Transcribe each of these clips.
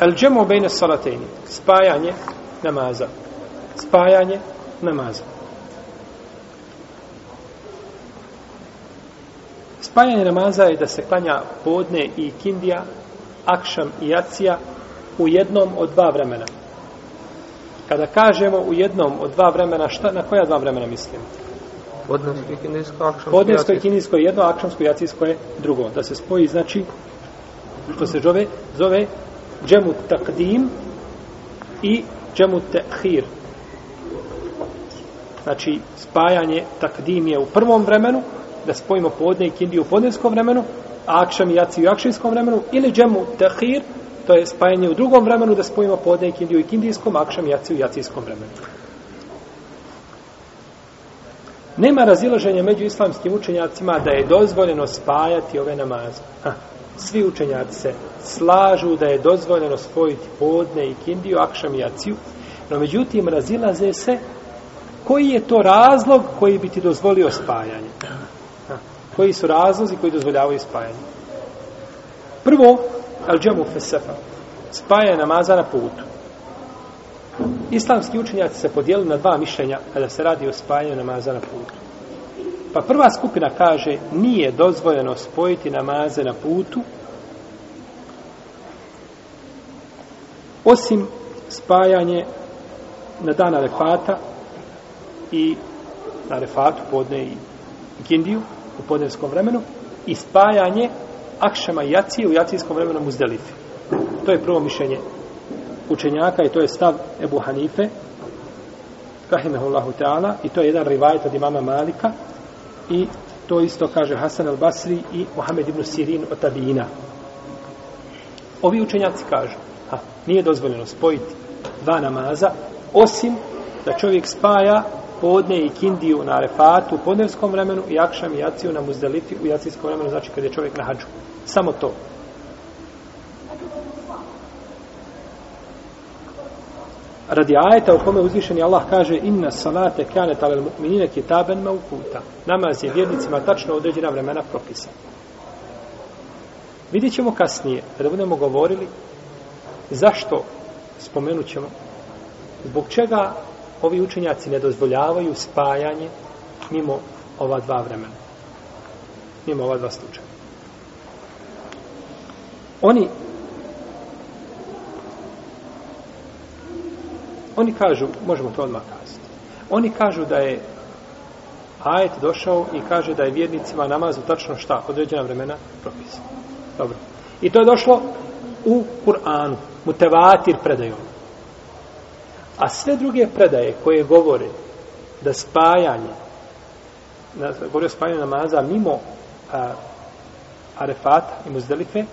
El džemu bejne salatejni. Spajanje namaza. Spajanje namaza. Spajanje namaza je da se klanja podne i kindija, akšam i jacija u jednom od dva vremena. Kada kažemo u jednom od dva vremena, šta, na koja dva vremena mislim? Podnesko i kinijsko, akšamsko Podnesko i kinijsko je jedno, akšamsko i jacijsko je drugo. Da se spoji, znači, što se žove, zove, zove džemu takdim i džemu tehir. Znači, spajanje takdim je u prvom vremenu, da spojimo podne i kindi u podnevskom vremenu, akšam i jaci u akšinskom vremenu, ili džemu tehir, to je spajanje u drugom vremenu, da spojimo podne i kindi u kindijskom, akšam i jaci u jacijskom vremenu. Nema razilaženja među islamskim učenjacima da je dozvoljeno spajati ove namaze. Ha svi učenjaci se slažu da je dozvoljeno spojiti podne i kindiju, akšam i aciju, no međutim razilaze se koji je to razlog koji bi ti dozvolio spajanje. Koji su razlozi koji dozvoljavaju spajanje? Prvo, al džemu fesefa, spaja namaza na putu. Islamski učenjaci se podijeli na dva mišljenja kada se radi o spajanju namaza na putu. Pa prva skupina kaže nije dozvoljeno spojiti namaze na putu osim spajanje na dan Arefata i na Arefatu podne i Gindiju u podnevskom vremenu i spajanje Akšama i Jacije u jacijskom vremenu Muzdelifi. To je prvo mišljenje učenjaka i to je stav Ebu Hanife Rahimehullahu Teala i to je jedan rivajt od imama Malika i to isto kaže Hasan al-Basri i Mohamed ibn Sirin od Tabijina. Ovi učenjaci kažu, ha, nije dozvoljeno spojiti dva namaza, osim da čovjek spaja podne i kindiju na arefatu u podnevskom vremenu i akšam i jaciju na muzdeliti u jacijskom vremenu, znači kada je čovjek na hađu. Samo to. radi ajeta u kome uzvišeni Allah kaže inna salate kane talel mu'minine kitaben maukuta. Namaz je vjernicima tačno određena vremena propisa. Vidjet ćemo kasnije, kada budemo govorili, zašto spomenut ćemo, zbog čega ovi učenjaci ne dozvoljavaju spajanje mimo ova dva vremena. Mimo ova dva slučaja. Oni Oni kažu, možemo to odmah kazati. Oni kažu da je ajet došao i kaže da je vjernicima namaz u tačno šta? Određena vremena propisa. Dobro. I to je došlo u Kur'anu. Mutevatir predajom. A sve druge predaje koje govore da spajanje da govore o spajanju namaza mimo a, Arefata i Muzdelife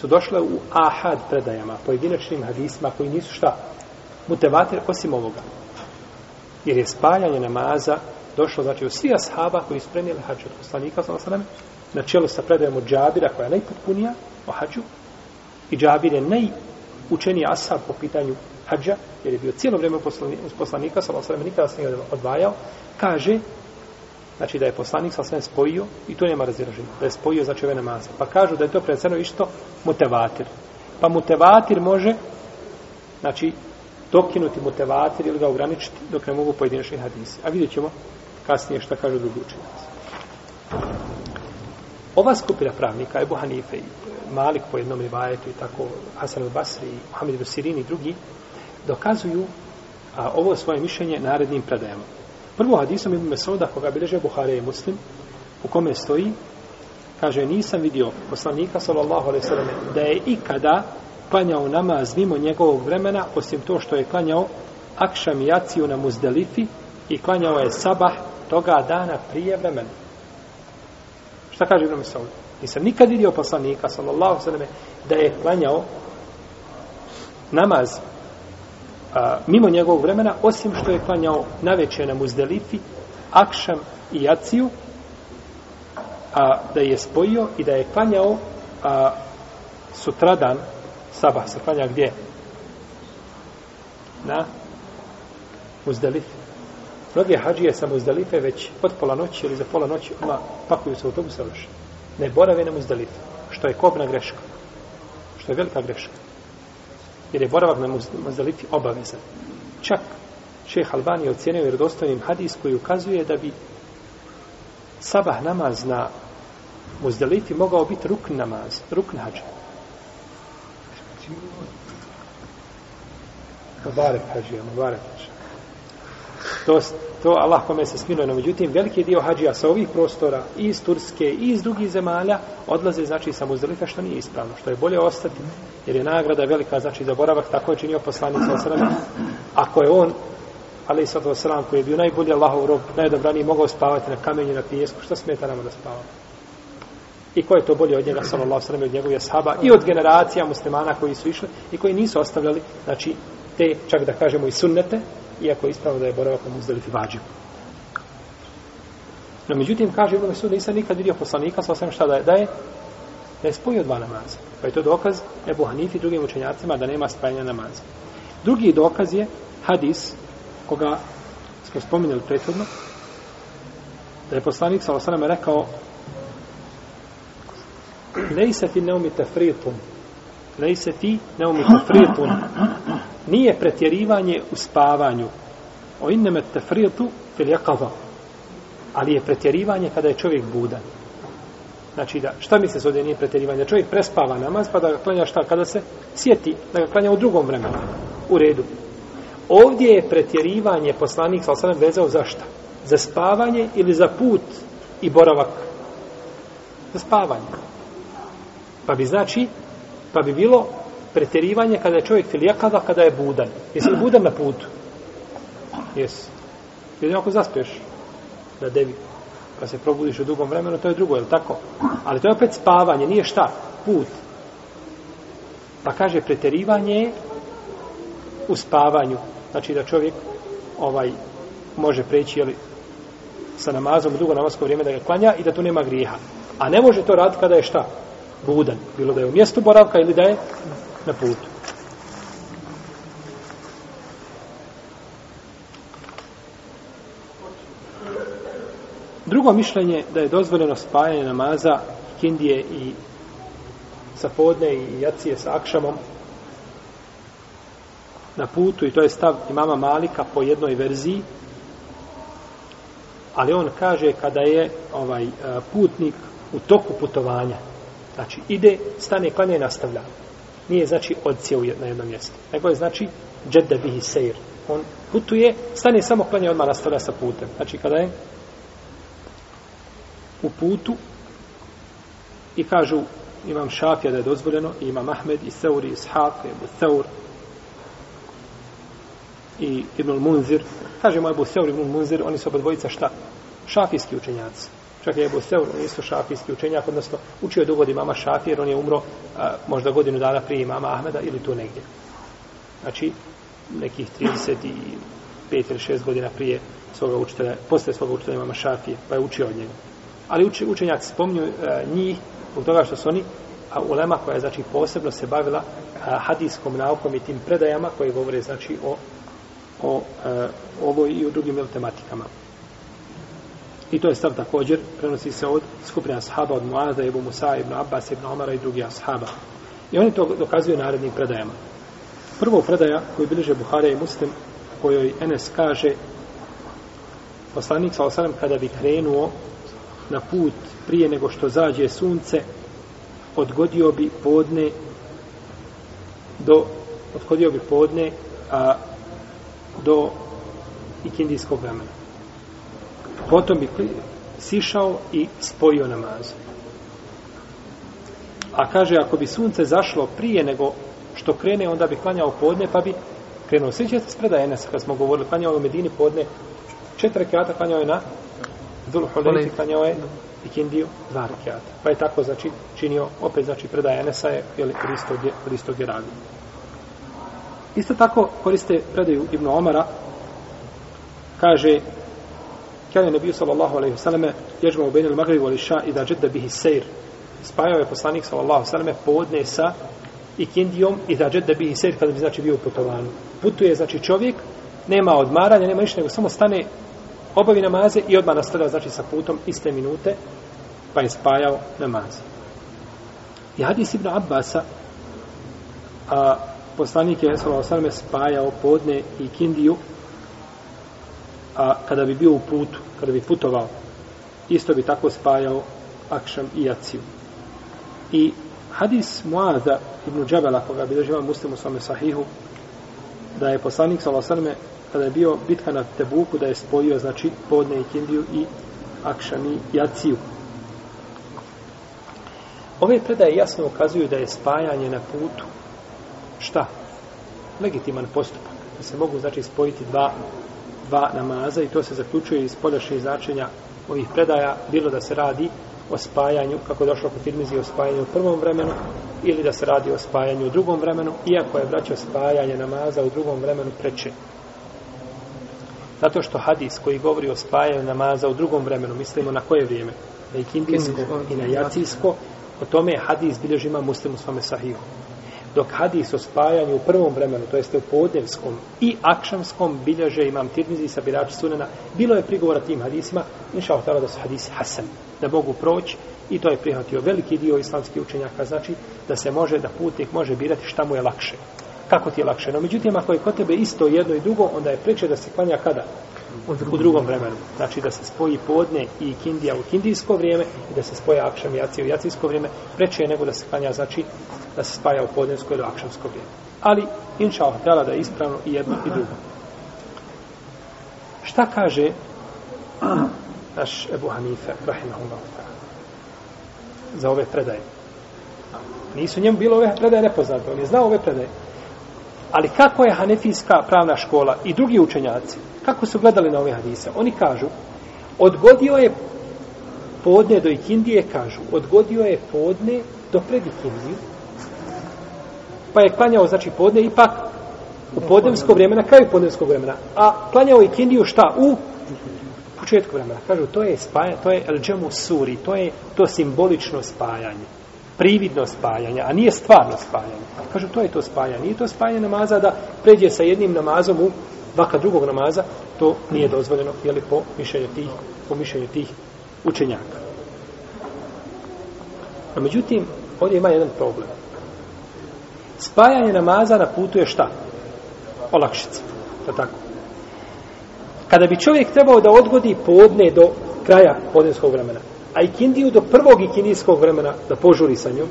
su došle u ahad predajama, pojedinačnim hadisma koji nisu šta? mutevatir osim ovoga. Jer je spaljanje namaza došlo, znači, u svi ashaba koji su prenijeli hađu od poslanika, sa nam, na čelu sa predajom od džabira, koja je najpotpunija o hađu, i džabir je najučeniji ashab po pitanju hađa, jer je bio cijelo vrijeme uz poslanika, sa nam, nikada se nije odvajao, kaže, znači, da je poslanik sa nam spojio, i tu nema razdjeraženja, da je spojio, znači, ove namaze. Pa kažu da je to predstavno isto mutevatir. Pa mutevatir može, znači, dokinuti motivator ili ga ograničiti dok ne mogu pojedinačni hadisi. A vidjet ćemo kasnije šta kažu drugi učenjaci. Ova skupina pravnika, Ebu Hanife i Malik po jednom rivajetu i tako Hasan al-Basri i Muhammed Vesirin i drugi dokazuju a ovo svoje mišljenje narednim predajama. Prvo hadisom Ibn Mesauda koga bileže Buhare i Muslim u kome stoji kaže nisam vidio poslanika sallallahu alejhi ve da je ikada klanjao namaz mimo njegovog vremena, osim to što je klanjao akšam jaciju na muzdelifi i klanjao je sabah toga dana prije vremena. Šta kaže Ibn Mesaud? Nisam nikad vidio poslanika, sallallahu sallam, da je klanjao namaz a, mimo njegovog vremena, osim što je klanjao na na muzdelifi, akšam i jaciju, a, da je spojio i da je klanjao a, sutradan Sabah se klanja gdje? Na Muzdalif. Mnogi hađije sa Muzdalife već od pola noći ili za pola noći ima, pakuju se u tomu se loši. Ne borave na Muzdalife. Što je kobna greška. Što je velika greška. Jer je boravak na Muzdalifi obavezan. Čak šeh Albani je ocjenio jer dostojnim hadis koji ukazuje da bi sabah namaz na Muzdalifi mogao biti rukn namaz, rukn hađa. Znači, mubarek hađija, mubarek hađija. To, to Allah kome se smiluje. No, međutim, veliki dio hađija sa ovih prostora, iz Turske i iz drugih zemalja, odlaze, znači, sa muzdelika, što nije ispravno, što je bolje ostati, jer je nagrada velika, znači, za boravak, tako je činio poslanik sa osrame. Ako je on, ali i sada koji je bio najbolji Allahov rob, najdobraniji, mogao spavati na kamenju, na pijesku, što smeta nam da spavamo? I ko je to bolje od njega, sallallahu sallam, od njegovih ashaba i od generacija muslimana koji su išli i koji nisu ostavljali, znači, te, čak da kažemo, i sunnete, iako je ispravno da je boravak u muzdelifi vađiv. No, međutim, kaže Ibn Mesud, nisam nikad vidio poslanika, sa osam šta da je, da je, da je spojio dva namaza. Pa je to dokaz Ebu Hanifi i drugim učenjacima da nema spajanja namaza. Drugi dokaz je hadis, koga smo spominjali prethodno, da je poslanik sa osam rekao, Lejse ti neumi tefritun. Lejse ti neumi tefritun. Nije pretjerivanje u spavanju. O inneme tefritu fil jakava. Ali je pretjerivanje kada je čovjek budan. Znači, da, šta misli se ovdje nije pretjerivanje? Čovjek prespava namaz, pa da ga klanja šta? Kada se sjeti, da ga klanja u drugom vremenu. U redu. Ovdje je pretjerivanje poslanik, sal sam vezao za šta? Za spavanje ili za put i boravak? Za spavanje. Pa bi znači, pa bi bilo preterivanje kada je čovjek filijakava, kada je budan. Jesi li budan na putu? Jesi. Jedin ako zaspeš na devi, pa se probudiš u dugom vremenu, to je drugo, je li tako? Ali to je opet spavanje, nije šta? Put. Pa kaže, preterivanje je u spavanju. Znači da čovjek ovaj može preći jeli, sa namazom u dugo namasko vrijeme da ga klanja i da tu nema grijeha. A ne može to raditi kada je šta? budan, bilo da je u mjestu boravka ili da je na putu. Drugo mišljenje da je dozvoljeno spajanje namaza kindije i sa podne i jacije sa akšamom na putu i to je stav imama Malika po jednoj verziji ali on kaže kada je ovaj putnik u toku putovanja Znači, ide, stane, klanja i nastavlja. Nije, znači, odcije na jednom mjestu. Nego je, znači, džedda bihi seir. On putuje, stane samo klanja i odmah nastavlja sa putem. Znači, kada je u putu i kažu imam šafija da je dozvoljeno, i imam Ahmed, i Seur, i Ishaq, i Ebu Seur, i Ibnul Munzir, kažemo Ebu Seur, i Ibnul Munzir, oni su oba dvojica šta? Šafijski učenjaci čak je Ebu Seur, on isto šafijski učenjak, odnosno učio je dugo od imama Šafi, jer on je umro a, možda godinu dana prije imama Ahmeda ili tu negdje. Znači, nekih 35 ili 6 godina prije svoga učitelja, posle svoga učitelja imama Šafije, pa je učio od njega. Ali uči, učenjaci spominju e, njih, zbog toga što su oni, a ulema koja je znači, posebno se bavila a, hadijskom naukom i tim predajama koje govore znači, o, o, a, e, ovoj i o drugim tematikama. I to je stav također, prenosi se od skupina ashaba od Muaza, Ebu Musa, Ibn Abbas, Ibn Omara i drugi ashaba. I oni to dokazuju narednim predajama. Prvo predaja koju bliže Buhara i Muslim, kojoj Enes kaže, poslanik sa kada bi krenuo na put prije nego što zađe sunce, odgodio bi podne do odgodio bi podne a, do ikindijskog vremena potom bi sišao i spojio namaz. A kaže, ako bi sunce zašlo prije nego što krene, onda bi klanjao podne, pa bi krenuo. Sjećate se predaje Enesa, kad smo govorili, klanjao je u Medini podne, četiri kjata klanjao je na Dulu Hodeliti, klanjao je Ikindiju, dva kjata. Pa je tako, znači, činio, opet, znači, predaje Enesa je, je li, Hristo Geravi. Isto tako koriste predaju Ibnu Omara, kaže, Kaže Nabi sallallahu alejhi ve selleme: "Ježma bejn al-magrib wal isha idha jadda bihi sair." Spajao je poslanik sallallahu alejhi ve selleme podne sa ikindijom i da jadda bihi sair kada bi znači bio putovan. Putuje znači čovjek nema odmaranja, nema ništa, nego samo stane obavi namaze i odmah nastavlja znači sa putom iste minute pa je spajao namaze. I hadis Ibn Abbasa a, poslanik je sallallahu alejhi ve selleme spajao podne i kindiju a kada bi bio u putu, kada bi putovao, isto bi tako spajao Akšam i Jaciju. I hadis Muaza ibn Džabela, koga bi doživao muslimu svome sahihu, da je poslanik sa Losarme, kada je bio bitka na Tebuku, da je spojio, znači, podne i Kindiju i Akšam i Jaciju. Ove predaje jasno ukazuju da je spajanje na putu šta? Legitiman postupak. Da se mogu, znači, spojiti dva dva namaza i to se zaključuje iz poljašnjih značenja ovih predaja, bilo da se radi o spajanju, kako je došlo kod firmizi, o spajanju u prvom vremenu, ili da se radi o spajanju u drugom vremenu, iako je vraćao spajanje namaza u drugom vremenu preče. Zato što hadis koji govori o spajanju namaza u drugom vremenu, mislimo na koje vrijeme? Na ikindijsko i na jacijsko, o tome je hadis bilježima muslimu svame sahihu dok hadis o spajanju u prvom vremenu, to jeste u podnevskom i akšamskom bilježe imam tirnizi sa birači sunena, bilo je prigovora tim hadisima, inša otala da su hadisi hasan, da mogu proći i to je prihvatio veliki dio islamskih učenjaka, znači da se može, da putnik može birati šta mu je lakše. Kako ti je lakše? No, međutim, ako je kod tebe isto jedno i drugo, onda je preče da se klanja kada? u drugom, u drugom vremenu. Znači da se spoji podne i kindija u kindijsko vrijeme i da se spoje akšam i jacije u jacijsko vrijeme, preče je nego da se klanja, znači da se spaja u podnesko ili akšamsko vrijeme. Ali, inša Allah, da je ispravno i jedno Aha. i drugo. Šta kaže naš Ebu Hanife, rahimahullahu za ove predaje. Nisu njemu bilo ove predaje nepoznate, on je znao ove predaje. Ali kako je hanefijska pravna škola i drugi učenjaci, kako su gledali na ove hadise? Oni kažu, odgodio je podne do ikindije, kažu, odgodio je podne do pred ikindiju, pa je klanjao, znači, podne ipak u podnevsko vremena, na kraju podnevskog vremena, a klanjao je ikindiju šta? U početku vremena. Kažu, to je spajanje, to je el džemu suri, to je to simbolično spajanje prividno spajanje, a nije stvarno spajanje. Kažu, to je to spajanje. Nije to spajanje namaza da pređe sa jednim namazom u vaka drugog namaza, to nije dozvoljeno, je li po mišljenju tih, po mišljenju tih učenjaka. A međutim, ovdje ima jedan problem. Spajanje namaza na putu je šta? Olakšica. To tako. Kada bi čovjek trebao da odgodi podne do kraja podenskog vremena, a i Kindiju do prvog i kindijskog vremena da požuri sa njom,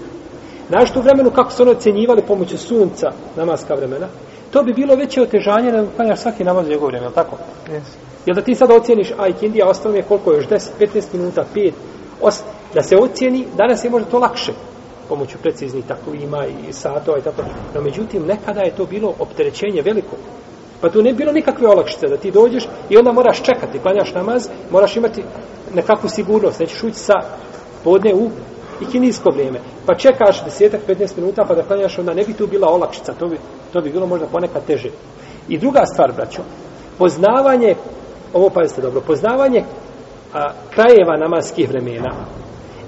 znaš tu vremenu kako su ono ocenjivali pomoću sunca namaska vremena, to bi bilo veće otežanje da uklanjaš svaki namaz u njegov vremen, je tako? Yes. Jel da ti sad ocjeniš a i Kindija, ostalo mi je koliko još, 10, 15 minuta, 5, os, da se ocjeni, danas je možda to lakše pomoću preciznih takvima i satova i tako. No, međutim, nekada je to bilo opterećenje veliko. Pa tu ne bilo nikakve olakšice da ti dođeš i onda moraš čekati, klanjaš namaz, moraš imati nekakvu sigurnost, nećeš ući sa podne u i kinijsko vrijeme. Pa čekaš desetak, 15 minuta pa da klanjaš, onda ne bi tu bila olakšica, to bi, to bi bilo možda ponekad teže. I druga stvar, braćo, poznavanje, ovo pazite dobro, poznavanje a, krajeva namaskih vremena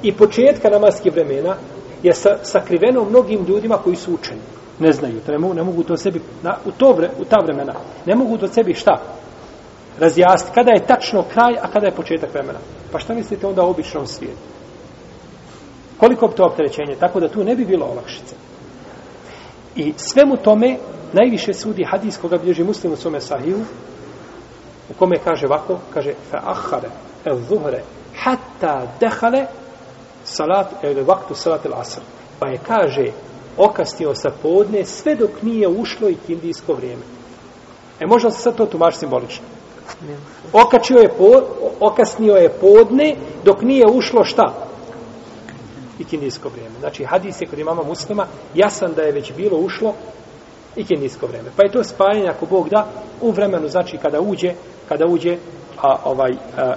i početka namaskih vremena je sa, sakriveno mnogim ljudima koji su učeni ne znaju, ne mogu, ne mogu to sebi, na, u, to vre, u ta vremena, ne mogu to sebi šta? Razjasniti kada je tačno kraj, a kada je početak vremena. Pa šta mislite onda o običnom svijetu? Koliko bi to opterećenje? Tako da tu ne bi bilo olakšice. I svemu tome, najviše sudi hadis koga bilježi muslim u svome sahiju, u kome kaže ovako, kaže, fa ahare, el zuhre, hatta dehale, salat, el vaktu salat el asr. Pa je kaže, okasnio sa podne sve dok nije ušlo i indijsko vrijeme. E možda se sad to tumaš simbolično. Okačio je po, okasnio je podne dok nije ušlo šta? I indijsko vrijeme. Znači hadis je kod imama muslima jasan da je već bilo ušlo i indijsko vrijeme. Pa je to spajanje ako Bog da u vremenu znači kada uđe kada uđe a, ovaj a,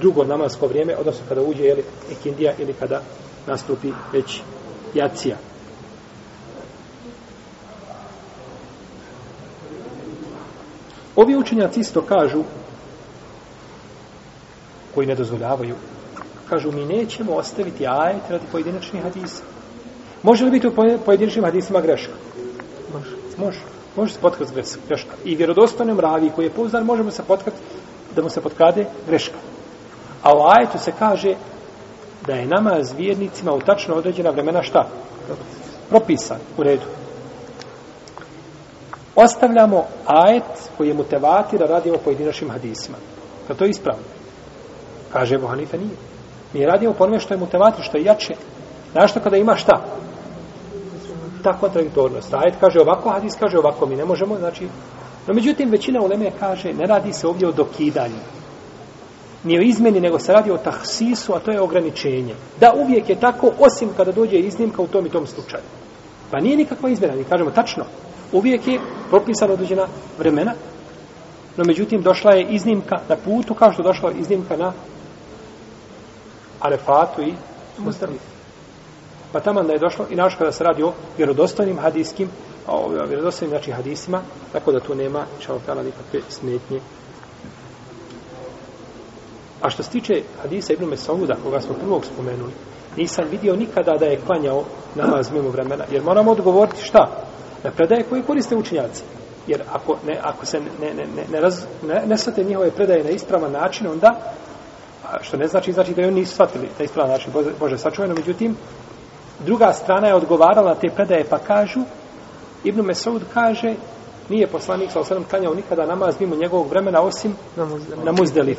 drugo namasko vrijeme odnosno kada uđe ili Ekindija ili kada nastupi već jacija. Ovi učenjaci isto kažu, koji ne dozvoljavaju, kažu mi nećemo ostaviti ajet radi pojedinačnih hadisa. Može li biti u pojedinačnim hadisima greška? Može. Može. Može se potkrati greška. I vjerodostanom ravi koji je pouzdan, možemo se potkrati da mu se potkrade greška. A u ajetu se kaže da je nama zvijednicima u tačno određena vremena šta? Propisan. U redu ostavljamo ajet koji je mutevati da radimo pojedinačnim hadisima. Da to je ispravno. Kaže Ebu Hanife, nije. Mi radimo po onome što je mutevati, što je jače. Znaš što kada ima šta? Ta kontradiktornost. Ajet kaže ovako, hadis kaže ovako, mi ne možemo, znači... No međutim, većina uleme kaže, ne radi se ovdje o dokidanju. Nije o izmeni, nego se radi o tahsisu, a to je ograničenje. Da uvijek je tako, osim kada dođe iznimka u tom i tom slučaju. Pa nije nikakva izmjena, mi kažemo, tačno, uvijek je propisano određena vremena, no međutim došla je iznimka na putu, kao što došla iznimka na Arefatu i Mustafa. Pa tamo da je došlo, i naško da se radi o vjerodostojnim hadijskim, a o vjerodostojnim znači hadisima, tako da tu nema šalotala nikakve smetnje. A što se tiče hadisa Ibn Mesauda, koga smo prvog spomenuli, nisam vidio nikada da je klanjao namaz mimo vremena, jer moramo odgovoriti šta? na predaje koje koriste učinjaci. Jer ako, ne, ako se ne, ne, ne, ne, raz, ne, ne svate njihove predaje na ispravan način, onda, što ne znači, znači da oni nisu shvatili na ispravan način, Bože, Bože sačuveno, međutim, druga strana je odgovarala te predaje, pa kažu, Ibn Mesud kaže, nije poslanik sa osadom klanjao nikada namaz mimo njegovog vremena, osim na muzdeli.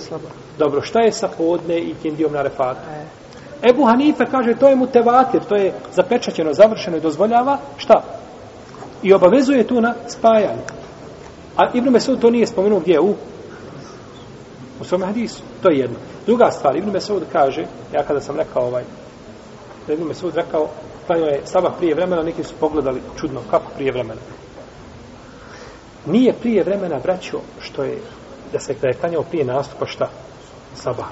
Dobro, šta je sa podne i kindijom na refatu? E. Ebu Hanife kaže, to je mu tevatir, to je zapečaćeno, završeno i dozvoljava, šta? i obavezuje tu na spajanje. A Ibn Mesud to nije spomenuo gdje je u u svom hadisu. To je jedno. Druga stvar, Ibn Mesud kaže, ja kada sam rekao ovaj, da Ibn Mesud rekao, klanio je sabah prije vremena, neki su pogledali čudno kako prije vremena. Nije prije vremena vraćao što je, da se kada je klanio prije nastupa šta? Sabah.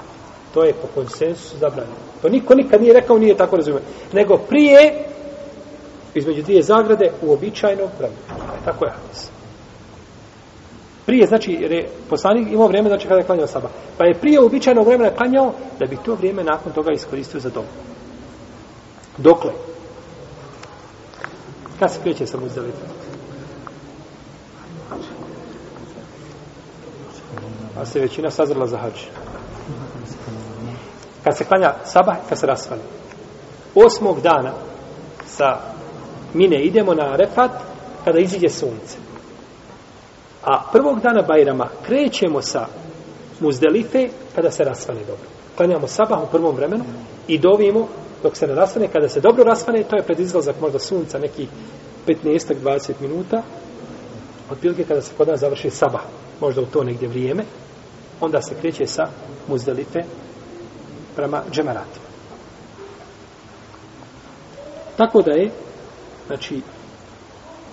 To je po konsensusu zabranjeno. To niko nikad nije rekao, nije tako razumio. Nego prije između dvije zagrade u običajnom vremenu. E, tako je hadis. Prije, znači, jer je poslanik imao vrijeme, znači, kada je klanjao saba. Pa je prije uobičajnog vremena klanjao da bi to vrijeme nakon toga iskoristio za dom. Dokle? Kada se kreće sa muzdelitom? A pa se većina sazrla za hađ. Kad se klanja sabah, kad se rasvali. Osmog dana sa mine idemo na Arefat kada iziđe sunce. A prvog dana Bajrama krećemo sa Muzdelife kada se rasvane dobro. Klanjamo sabah u prvom vremenu i dovimo dok se ne rasvane. Kada se dobro rasvane, to je pred izlazak možda sunca neki 15-20 minuta. Otprilike kada se kod nas završi sabah, možda u to negdje vrijeme, onda se kreće sa Muzdelife prema džemaratima. Tako da je znači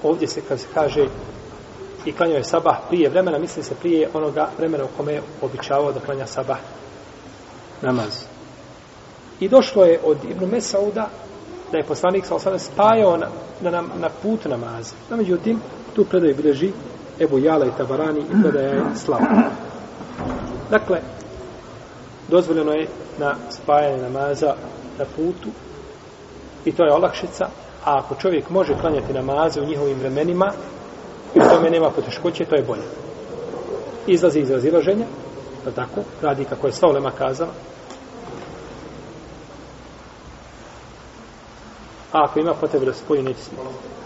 ovdje se kad se kaže i klanjao je sabah prije vremena misli se prije onoga vremena u kome je običavao da klanja sabah namaz i došlo je od Ibn Mesauda da je poslanik sa osvane spajao na, na, na, na put namaza no, međutim tu predaj bileži Ebu Jala i Tabarani i predaj je slava dakle dozvoljeno je na spajanje namaza na putu i to je olakšica A ako čovjek može klanjati namaze u njihovim vremenima, i u tome nema poteškoće, to je bolje. Izlazi iz razilaženja, pa tako, radi kako je sva ulema kazala. A ako ima potrebe da spoji, neće spoliti.